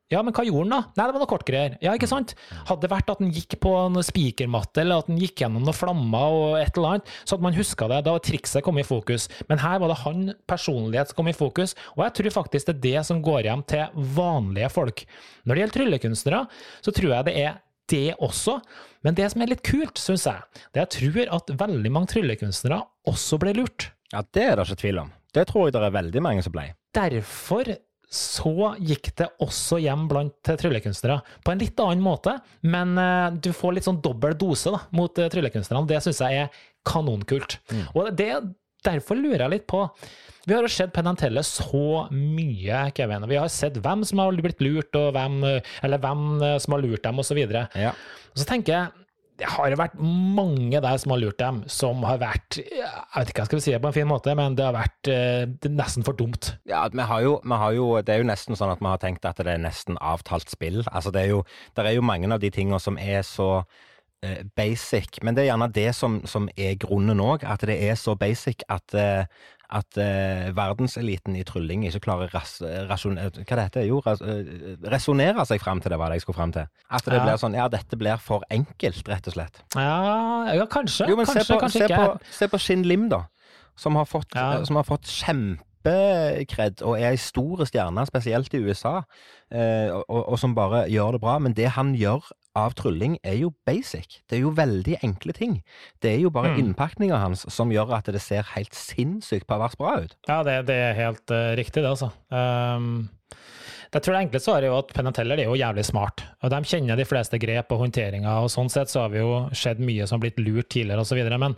Ja, men hva gjorde han da? Nei, det var noe kortgreier. Ja, ikke sant? Hadde det vært at han gikk på en spikermatte, eller at han gikk gjennom noen flammer og et eller annet, så hadde man huska det. Da var trikset kommet i fokus. Men her var det han personlighet som kom i fokus, og jeg tror faktisk det er det som går hjem til vanlige folk. Når det gjelder tryllekunstnere, så tror jeg det er det også. Men det som er litt kult, syns jeg, det jeg tror at veldig mange tryllekunstnere også ble lurt. Ja, det er det ikke tvil om. Det tror jeg det er veldig mange som ble. Derfor så gikk det også hjem blant tryllekunstnere. På en litt annen måte, men uh, du får litt sånn dobbel dose da, mot uh, tryllekunstnerne. Det syns jeg er kanonkult. Mm. Og det, derfor lurer jeg litt på vi har jo sett Penn så mye, Kevin. Vi har sett hvem som har blitt lurt, og hvem, eller hvem eh, som har lurt dem, osv. Ja. Og så tenker jeg det har vært mange der som har lurt dem, som har vært Jeg vet ikke hva jeg skal si det på en fin måte, men det har vært det nesten for dumt. Ja, vi har, jo, vi har, jo, Det er jo nesten sånn at vi har tenkt at det er nesten avtalt spill. Altså, det er jo, det er jo mange av de tingene som er så eh, basic, men det er gjerne det som, som er grunnen òg. At det er så basic at, eh, at uh, verdenseliten i trylling ikke klarer ras, rasjon, hva det heter, jo, ras, resonnere seg fram til det, var det jeg skulle fram til. At det ja. blir sånn Ja, dette blir for enkelt, rett og slett. Ja, ja kanskje. Jo, kanskje, se på, kanskje se. På, se på Shin Lim, da. Som har fått, ja. som har fått kjempekred og er ei stor stjerne, spesielt i USA, eh, og, og, som bare gjør det bra. Men det han gjør av trylling er jo basic. Det er jo veldig enkle ting. Det er jo bare mm. innpakninga hans som gjør at det ser helt sinnssykt pervers bra ut. Ja, det, det er helt uh, riktig, det, altså. Um, jeg tror det enkle svaret er jo at Penateller er jo jævlig smart. og De kjenner de fleste grep og håndteringer, og sånn sett så har vi jo sett mye som har blitt lurt tidligere osv. Men,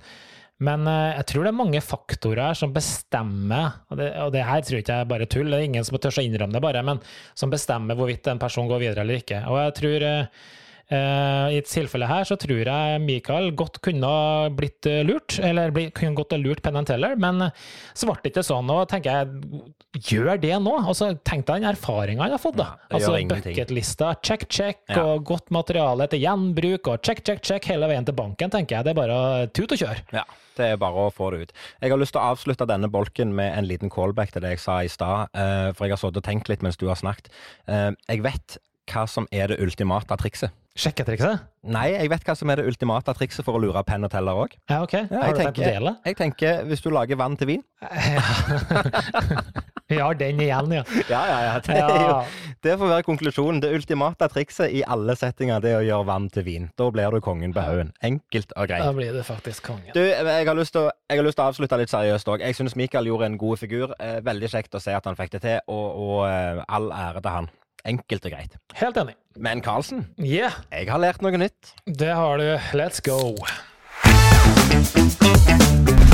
men uh, jeg tror det er mange faktorer som bestemmer, og det, og det her tror jeg ikke er bare tull, det er ingen som tør å innrømme det bare, men som bestemmer hvorvidt en person går videre eller ikke. Og jeg tror Uh, I et tilfelle her så tror jeg Michael godt kunne ha blitt uh, lurt, eller bli, kunne godt ha lurt Penn Teller, men uh, så ble det ikke sånn. Og tenker jeg, gjør det nå? Altså, Tenk deg den erfaringa han har fått, da. Ja, altså Bucketlista, check, check, ja. og godt materiale til gjenbruk, og check, check, check hele veien til banken, tenker jeg. Det er bare tut og kjør. Ja, det er bare å få det ut. Jeg har lyst til å avslutte denne bolken med en liten callback til det jeg sa i stad, for jeg har sittet og tenkt litt mens du har snakket. Jeg vet hva som er det ultimate trikset. Sjekketrikset? Nei, jeg vet hva som er det ultimate trikset for å lure penn og teller òg. Ja, ok. Ja, har du tenkt å dele? Jeg tenker hvis du lager vann til vin. [laughs] Vi har den igjen, ja. Ja, ja, ja. Det, jo, det, får være konklusjonen. Det ultimate trikset i alle settinger det er å gjøre vann til vin. Da blir du kongen på haugen. Enkelt og greit. Da blir du faktisk kongen. Du, jeg har lyst til å, til å avslutte litt seriøst òg. Jeg syns Mikael gjorde en god figur. Eh, veldig kjekt å se at han fikk det til, og, og eh, all ære til han. Enkelt og greit. Helt enig. Men Karlsen, yeah. jeg har lært noe nytt. Det har du. Let's go.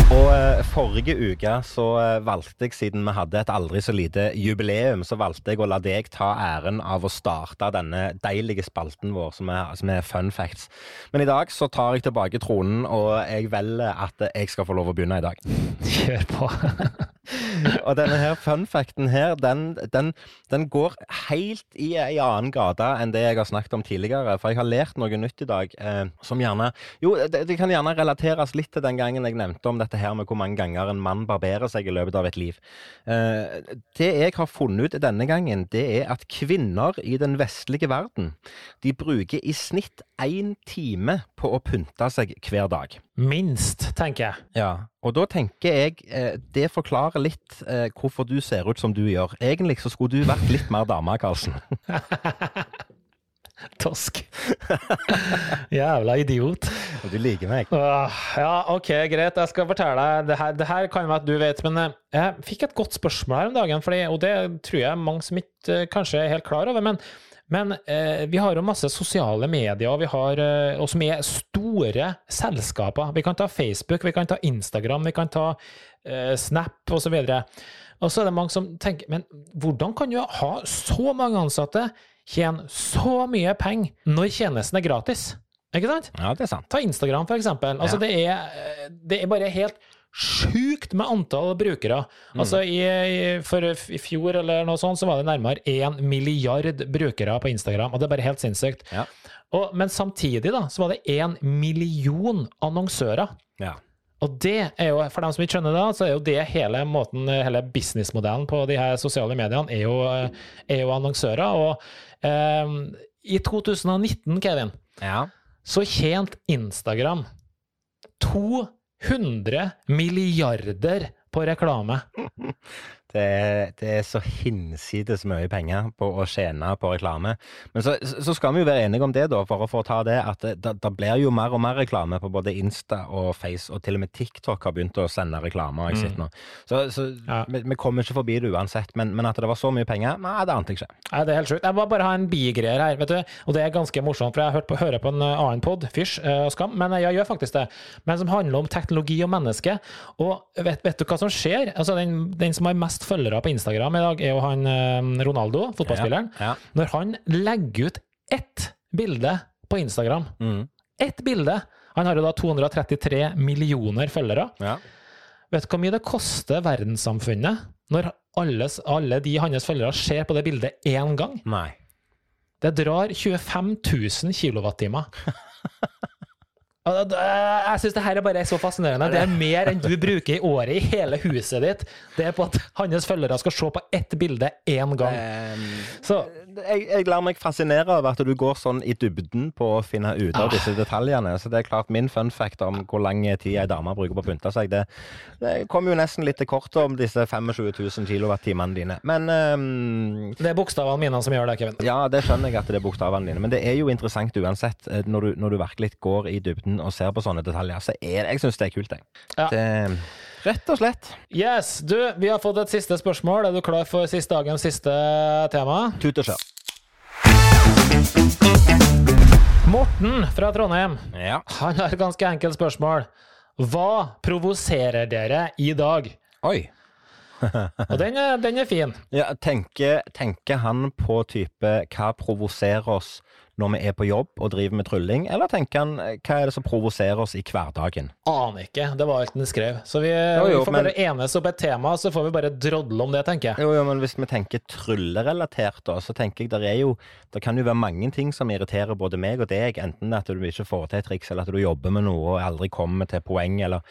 Og uh, Forrige uke så uh, valgte jeg, siden vi hadde et aldri så lite jubileum, så valgte jeg å la deg ta æren av å starte denne deilige spalten vår som er, som er fun facts. Men i dag så tar jeg tilbake tronen, og jeg velger at jeg skal få lov å begynne i dag. Kjør på. [laughs] og denne her funfacten her, den, den, den, går helt i ei annen gate enn det jeg har snakket om tidligere. For jeg har lært noe nytt i dag eh, som gjerne Jo, det, det, kan gjerne relateres litt til den gangen jeg nevnte om dette her med hvor mange ganger en mann barberer seg i løpet av et liv. Eh, det jeg har funnet ut denne gangen, det er at kvinner i den vestlige verden, de bruker i snitt én time på å pynte seg hver dag. Minst, tenker jeg. Ja, og da tenker jeg eh, det forklarer litt eh, hvorfor du ser ut som du gjør. Egentlig så skulle du vært litt mer dame, Karlsen. [laughs] Tosk. Jævla idiot. Og du liker meg. ja, OK, greit. Jeg skal fortelle deg. Det her, det her kan være at du vet, men eh, jeg fikk et godt spørsmål her om dagen, fordi, og det tror jeg mange som ikke eh, kanskje er helt klar over. men men eh, vi har jo masse sosiale medier, og, vi har, eh, og som er store selskaper. Vi kan ta Facebook, vi kan ta Instagram, vi kan ta eh, Snap osv. Og så er det mange som tenker Men hvordan kan du ha så mange ansatte, tjene så mye penger, når tjenesten er gratis? Ikke sant? Ja, det er sant. Ta Instagram, for eksempel. Altså, det, er, det er bare helt sjukt med antall brukere. Altså, i, i, for i fjor eller noe sånt, så var det nærmere én milliard brukere på Instagram, og det er bare helt sinnssykt. Ja. Og, men samtidig da, så var det én million annonsører. Ja. Og det er jo, for dem som ikke skjønner det, så er jo det hele måten, hele businessmodellen på de her sosiale mediene, er jo, er jo annonsører. Og eh, i 2019, Kevin, ja. så tjente Instagram 200 milliarder på reklame. [laughs] Det er, det er så hinsides mye penger på å tjene på reklame. Men så, så skal vi jo være enige om det, da, for å få ta det, at det, det blir jo mer og mer reklame på både Insta og Face, og til og med TikTok har begynt å sende reklame. jeg sitter nå. Så, så Ja. vi, vi kommer ikke forbi det uansett. Men, men at det var så mye penger, nei, det ante jeg ikke. Nei, det er helt sjukt. Jeg må bare ha en bigreier her, vet du. Og det er ganske morsomt, for jeg har hørt på, hører på en eh, annen pod, Fysj eh, og Skam, men jeg gjør faktisk det. Men som handler om teknologi og menneske. Og vet, vet du hva som skjer? Altså, den, den som har mest følgere på Instagram i dag, er jo han eh, Ronaldo, fotballspilleren. Ja. Når han legger ut ett bilde på Instagram, Mm. ett bilde Han har jo da 233 millioner følgere. ja. Vet du hvor mye det koster verdenssamfunnet når alles, alle de hans følgere ser på det bildet én gang? Nei. Det drar 25 000 kilowattimer. Og det- Jeg syns det her er bare så fascinerende. Det er mer enn du bruker i året i hele huset ditt. Det er på at hans følgere skal se på ett bilde én gang. Ehm, Så jeg, jeg lar meg fascinere over at du går sånn i dybden på å finne ut av disse detaljene. Så det er klart min fun fact om hvor lang tid ei dame bruker på å pynte seg, det, det kommer jo nesten litt til kort om disse 25 000 kilowattimene dine. Men um, det er bokstavene mine som gjør det, Kevin. ja, det skjønner jeg at det er bokstavene dine, men det er jo interessant uansett. eh, Når du, når du virkelig går i dybden og ser på sånne detaljer, så er det, jeg syns det er kult, jeg. Ja. Det, rett og slett. Yes, du, vi har fått et siste spørsmål. Er du klar for siste dagens siste tema? Tut og kjør. Morten fra Trondheim. Ja. Han har et ganske enkelt spørsmål. Hva provoserer dere i dag? Oi. [laughs] Og den er, den er fin. Ja, tenker, tenker han på type hva provoserer oss når vi er på jobb og driver med trylling, eller tenker han eh, hva er det som provoserer oss i hverdagen? Aner ikke. Det var alt den skrev. Så vi, Jo, jo, vi får men- bare enes opp et tema, så får vi bare drodle om det, tenker jeg. Jo, jo, men hvis vi tenker tryllerelatert, da, så tenker jeg der er jo Det kan jo være mange ting som irriterer både meg og deg, enten at du ikke får til et triks, eller at du jobber med noe og aldri kommer til poeng, eller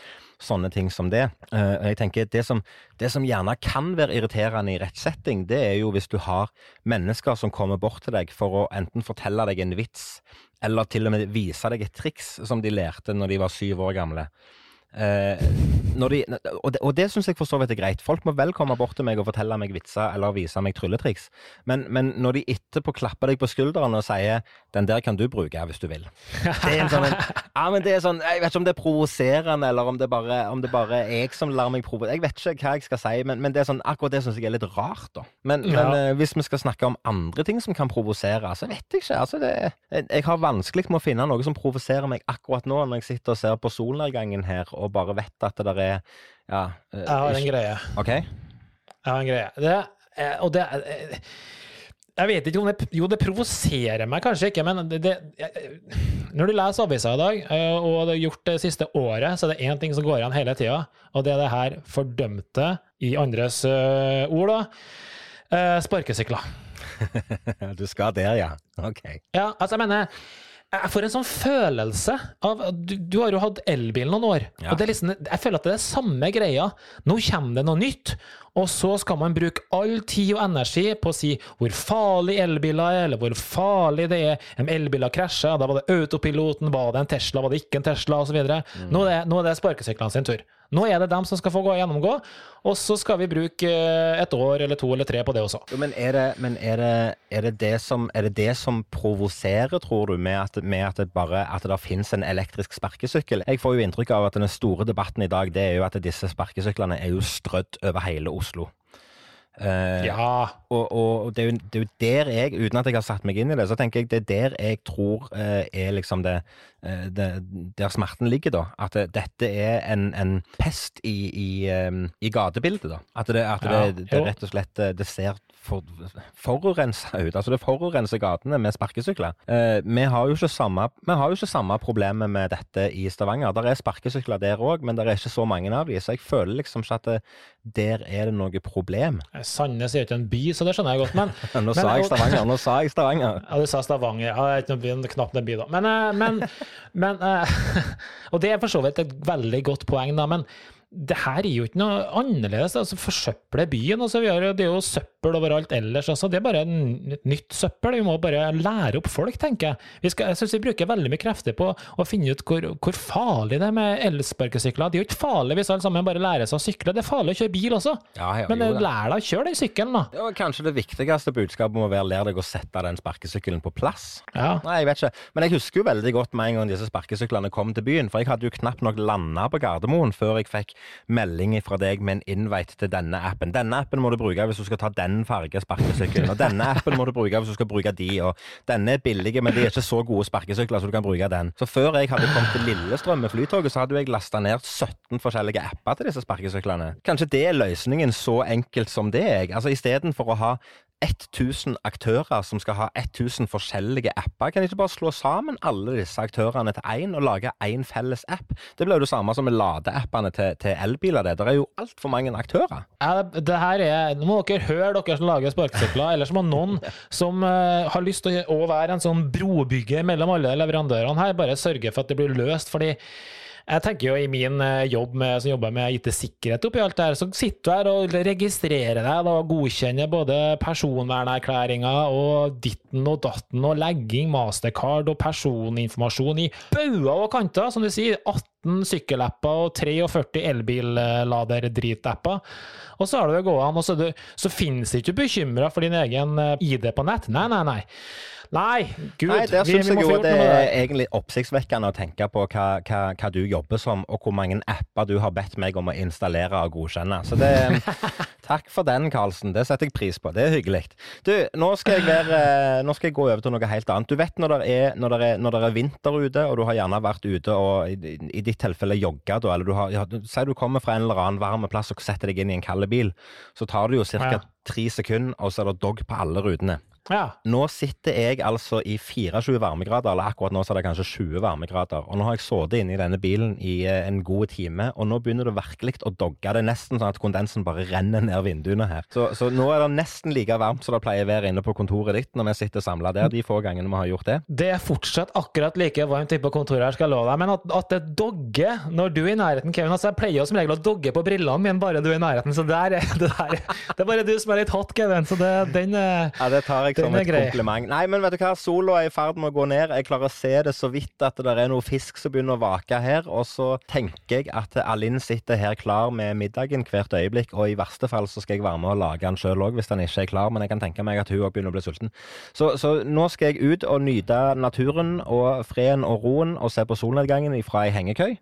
sånne ting som det. Eh, og jeg tenker det som, det som gjerne kan være irriterende i rettsetting, det er jo hvis du har mennesker som kommer bort til deg for å enten fortelle deg en vits, eller til og med vise deg et triks som de lærte når de var syv år gamle. Eh, de, og det, og det syns jeg for så vidt er greit. Folk må vel komme bort til meg og fortelle meg vitser eller vise meg trylletriks. Men, men når de etterpå klapper deg på skulderen og sier 'den der kan du bruke hvis du vil', det er en sånn en, [laughs] ja, men det er sånn, Jeg vet ikke om det er provoserende, eller om det bare, om det bare er jeg som lar meg provosere. Jeg vet ikke hva jeg skal si, men, men det er sånn, akkurat det syns jeg er litt rart. da. Men, Ja. men eh, hvis vi skal snakke om andre ting som kan provosere, så vet jeg ikke. altså det, jeg, jeg har vanskelig med å finne noe som provoserer meg akkurat nå, når jeg sitter og ser på solnedgangen her og bare vet at det der er ja, eh, Jeg har en greie. OK? Jeg har en greie. Det, er- og det er- Jeg vet ikke om det Jo, det provoserer meg kanskje ikke, men det, det Når du leser avisa i dag, eh, og det er gjort det siste året, så er det én ting som går igjen hele tida, og det er det her fordømte, i andres uh, ord, da, uh, sparkesykler. [laughs] Du skal der, ja. OK. Ja, altså, jeg mener jeg får en sånn følelse av Du, du har jo hatt elbil noen år. Ja. og det er liksom, Jeg føler at det er det samme greia. Nå kommer det noe nytt, og så skal man bruke all tid og energi på å si hvor farlig elbiler er, eller hvor farlig det er. Om elbiler krasjer, da var det autopiloten, var det en Tesla, var det ikke en Tesla, osv. Mm. Nå, er det- nå er det sparkesyklene sin tur. Nå er det dem som skal få gå gjennomgå, og så skal vi bruke eh, et år eller to eller tre på det også. Jo, men er det, men er det, er det, det som, er det som provoserer, tror du, med at, med at det bare at det finnes en elektrisk sparkesykkel? Jeg får jo inntrykk av at den store debatten i dag, det er jo at disse sparkesyklene er jo strødd over hele Oslo. Eh, Ja. Og, og det, er jo, det er jo der jeg, uten at jeg har satt meg inn i det, så tenker jeg det er der jeg tror eh, er liksom det eh, det, der smerten ligger, da. At det, dette er en, en pest i, i, um, i gatebildet, da. At, det, at Ja, det, rett og slett eh, det ser for, forurensa ut. Altså det forurenser gatene med sparkesykler. Eh, vi har jo ikke samme Vi har jo ikke samme problemet med dette i Stavanger. Der er sparkesykler der òg, men det er ikke så mange av de, så jeg føler liksom ikke at det, der er det noe problem. Sandnes er jo ikke en by, så det skjønner jeg godt, men [laughs] Nå Men- sa jeg Stavanger, nå sa jeg Stavanger. [laughs] Ja, du sa Stavanger. Ja, det er ikke noe, by- knapt en by, da. Men, eh, men, men eh, [laughs] Og det er for så vidt et veldig godt poeng, da. Men det her er jo ikke noe annerledes. altså Forsøple byen. altså vi har, Det er jo søppel overalt ellers. altså Det er bare en- et nytt søppel. Vi må bare lære opp folk, tenker jeg. Vi skal, jeg syns vi bruker veldig mye krefter på å finne ut hvor, hvor farlig det er med elsparkesykler. Det er jo ikke farlig hvis alle sammen bare lærer seg å sykle. Det er farlig å kjøre bil også. Ja, ja, Men eh, lær deg å kjøre den sykkelen, da. Det var kanskje det viktigste budskapet må være lær deg å sette den sparkesykkelen på plass. Ja. Nei, jeg vet ikke. Men jeg husker jo veldig godt med en gang disse sparkesyklene kom til byen. For jeg hadde jo knapt nok landa på Gardermoen før jeg fikk melding fra deg med en invite til denne appen. Denne appen må du bruke hvis du skal ta den farge sparkesykkelen. Og denne appen må du bruke hvis du skal bruke de. Og denne er billige, men de er ikke så gode sparkesykler, så du kan bruke den. Så før jeg hadde kommet til Lillestrøm med Flytoget, så hadde jeg lasta ned 17 forskjellige apper til disse sparkesyklene. Kanskje det er løsningen så enkelt som det er. Altså istedenfor å ha 1000 aktører som skal ha 1000 forskjellige apper. Kan de ikke bare slå sammen alle disse aktørene til én og lage én felles app? Det blir jo det samme som med ladeappene til, til elbiler. Det Der er jo altfor mange aktører. Ja, det her er, Nå må dere høre, dere som lager sparkesykler, eller som må noen [laughs] som uh, har lyst til å være en sånn brobygger mellom alle leverandørene her, bare sørge for at det blir løst. fordi jeg tenker jo i min eh, jobb med, som jobber med IT-sikkerhet oppi alt det her, så sitter du her og registrerer deg og godkjenner både personvernerklæringer og ditten og datten og legging, mastercard og personinformasjon i bauger og kanter, som du sier. 18 sykkelapper og 43 elbilladerdritapper. Og så har du det gående, og så, du- så finnes ikke bekymra for din egen eh, ID på nett. Nei, nei, nei. Nei, gud. Nei, Der syns jeg jo det er egentlig oppsiktsvekkende å tenke på hva, hva, hva du jobber som, og hvor mange apper du har bedt meg om å installere og godkjenne. Så det [laughs] Takk for den, Karlsen. Det setter jeg pris på. Det er hyggelig. Du, nå skal jeg, være, nå skal jeg gå over til noe helt annet. Du vet når det er, når det er, når det er vinter ute, og du har gjerne vært ute og i, i ditt tilfelle jogga, da, eller du har ja, Si du kommer fra en eller annen varm plass og setter deg inn i en kald bil, så tar det jo ca. Ja. tre sekunder, og så er det dog på alle rutene. Ja. Nå sitter jeg altså i 24 varmegrader, eller akkurat nå så er det kanskje 20 varmegrader. Og nå har jeg sittet inne i denne bilen i eh, en god time, og nå begynner det virkelig å dogge. Det er nesten sånn at kondensen bare renner ned vinduene her. Så, så nå er det nesten like varmt som det pleier å være inne på kontoret ditt når vi sitter samla der, de få gangene vi har gjort det. Det er fortsatt akkurat like varmt inne på kontoret her, skal jeg love deg. Men at, at det dogger når du er i nærheten, Kevin altså Jeg pleier jo som regel å dogge på brillene mine bare du er i nærheten, så der, er- [laughs] det, der, er- det er bare du som er litt hot, Kevin. Så det, den eh, Ja, Det tar jeg Som et grei. kompliment. Nei, men vet du hva, sola er i ferd med å gå ned. Jeg klarer å se det så vidt at det er noe fisk som begynner å vake her. Og så tenker jeg at Alin sitter her klar med middagen hvert øyeblikk, og i verste fall så skal jeg være med og lage den sjøl òg, hvis den ikke er klar. Men jeg kan tenke meg at hun òg begynner å bli sulten. Så, så nå skal jeg ut og nyte naturen og freden og roen og se på solnedgangen fra ei hengekøy.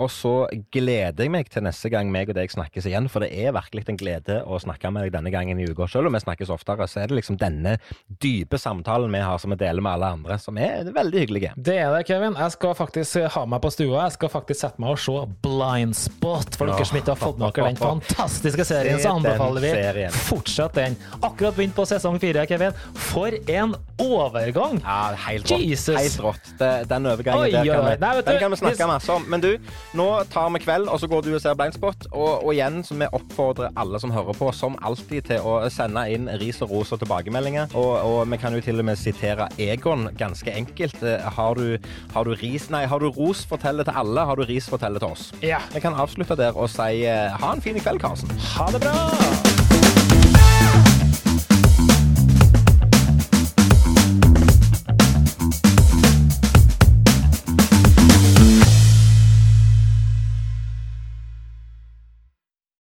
Og så gleder jeg meg til neste gang meg og deg snakkes igjen, for det er virkelig en glede å snakke med deg denne gangen i uka. Selv om vi snakkes oftere, så er det liksom denne dype samtalen vi har som vi deler med alle andre, som er veldig hyggelige. Det er det, Kevin. Jeg skal faktisk ha meg på stua. Jeg skal faktisk sette meg og se Blind Spot. For dere som ikke har fått med dere den fantastiske serien, så anbefaler vi fortsett den. Akkurat begynt på sesong fire, Kevin. For en overgang! Ja, helt rått. Jesus. Helt rått. Den overgangen Oi, der kan oi, vi. Nei, den kan vi snakke masse om. Men du, nå tar vi kveld, og så går du og ser Blindspot. Og, og igjen så vi oppfordrer alle som hører på, som alltid, til å sende inn ris og ros og tilbakemeldinger. Og, og vi kan jo til og med sitere Egon ganske enkelt. Eh, Har du, har du ris Nei, har du ros, fortell det til alle. Har du ris, fortell det til oss. Ja. Vi kan avslutte der og si eh, ha en fin kveld, Karsten. Ha det bra!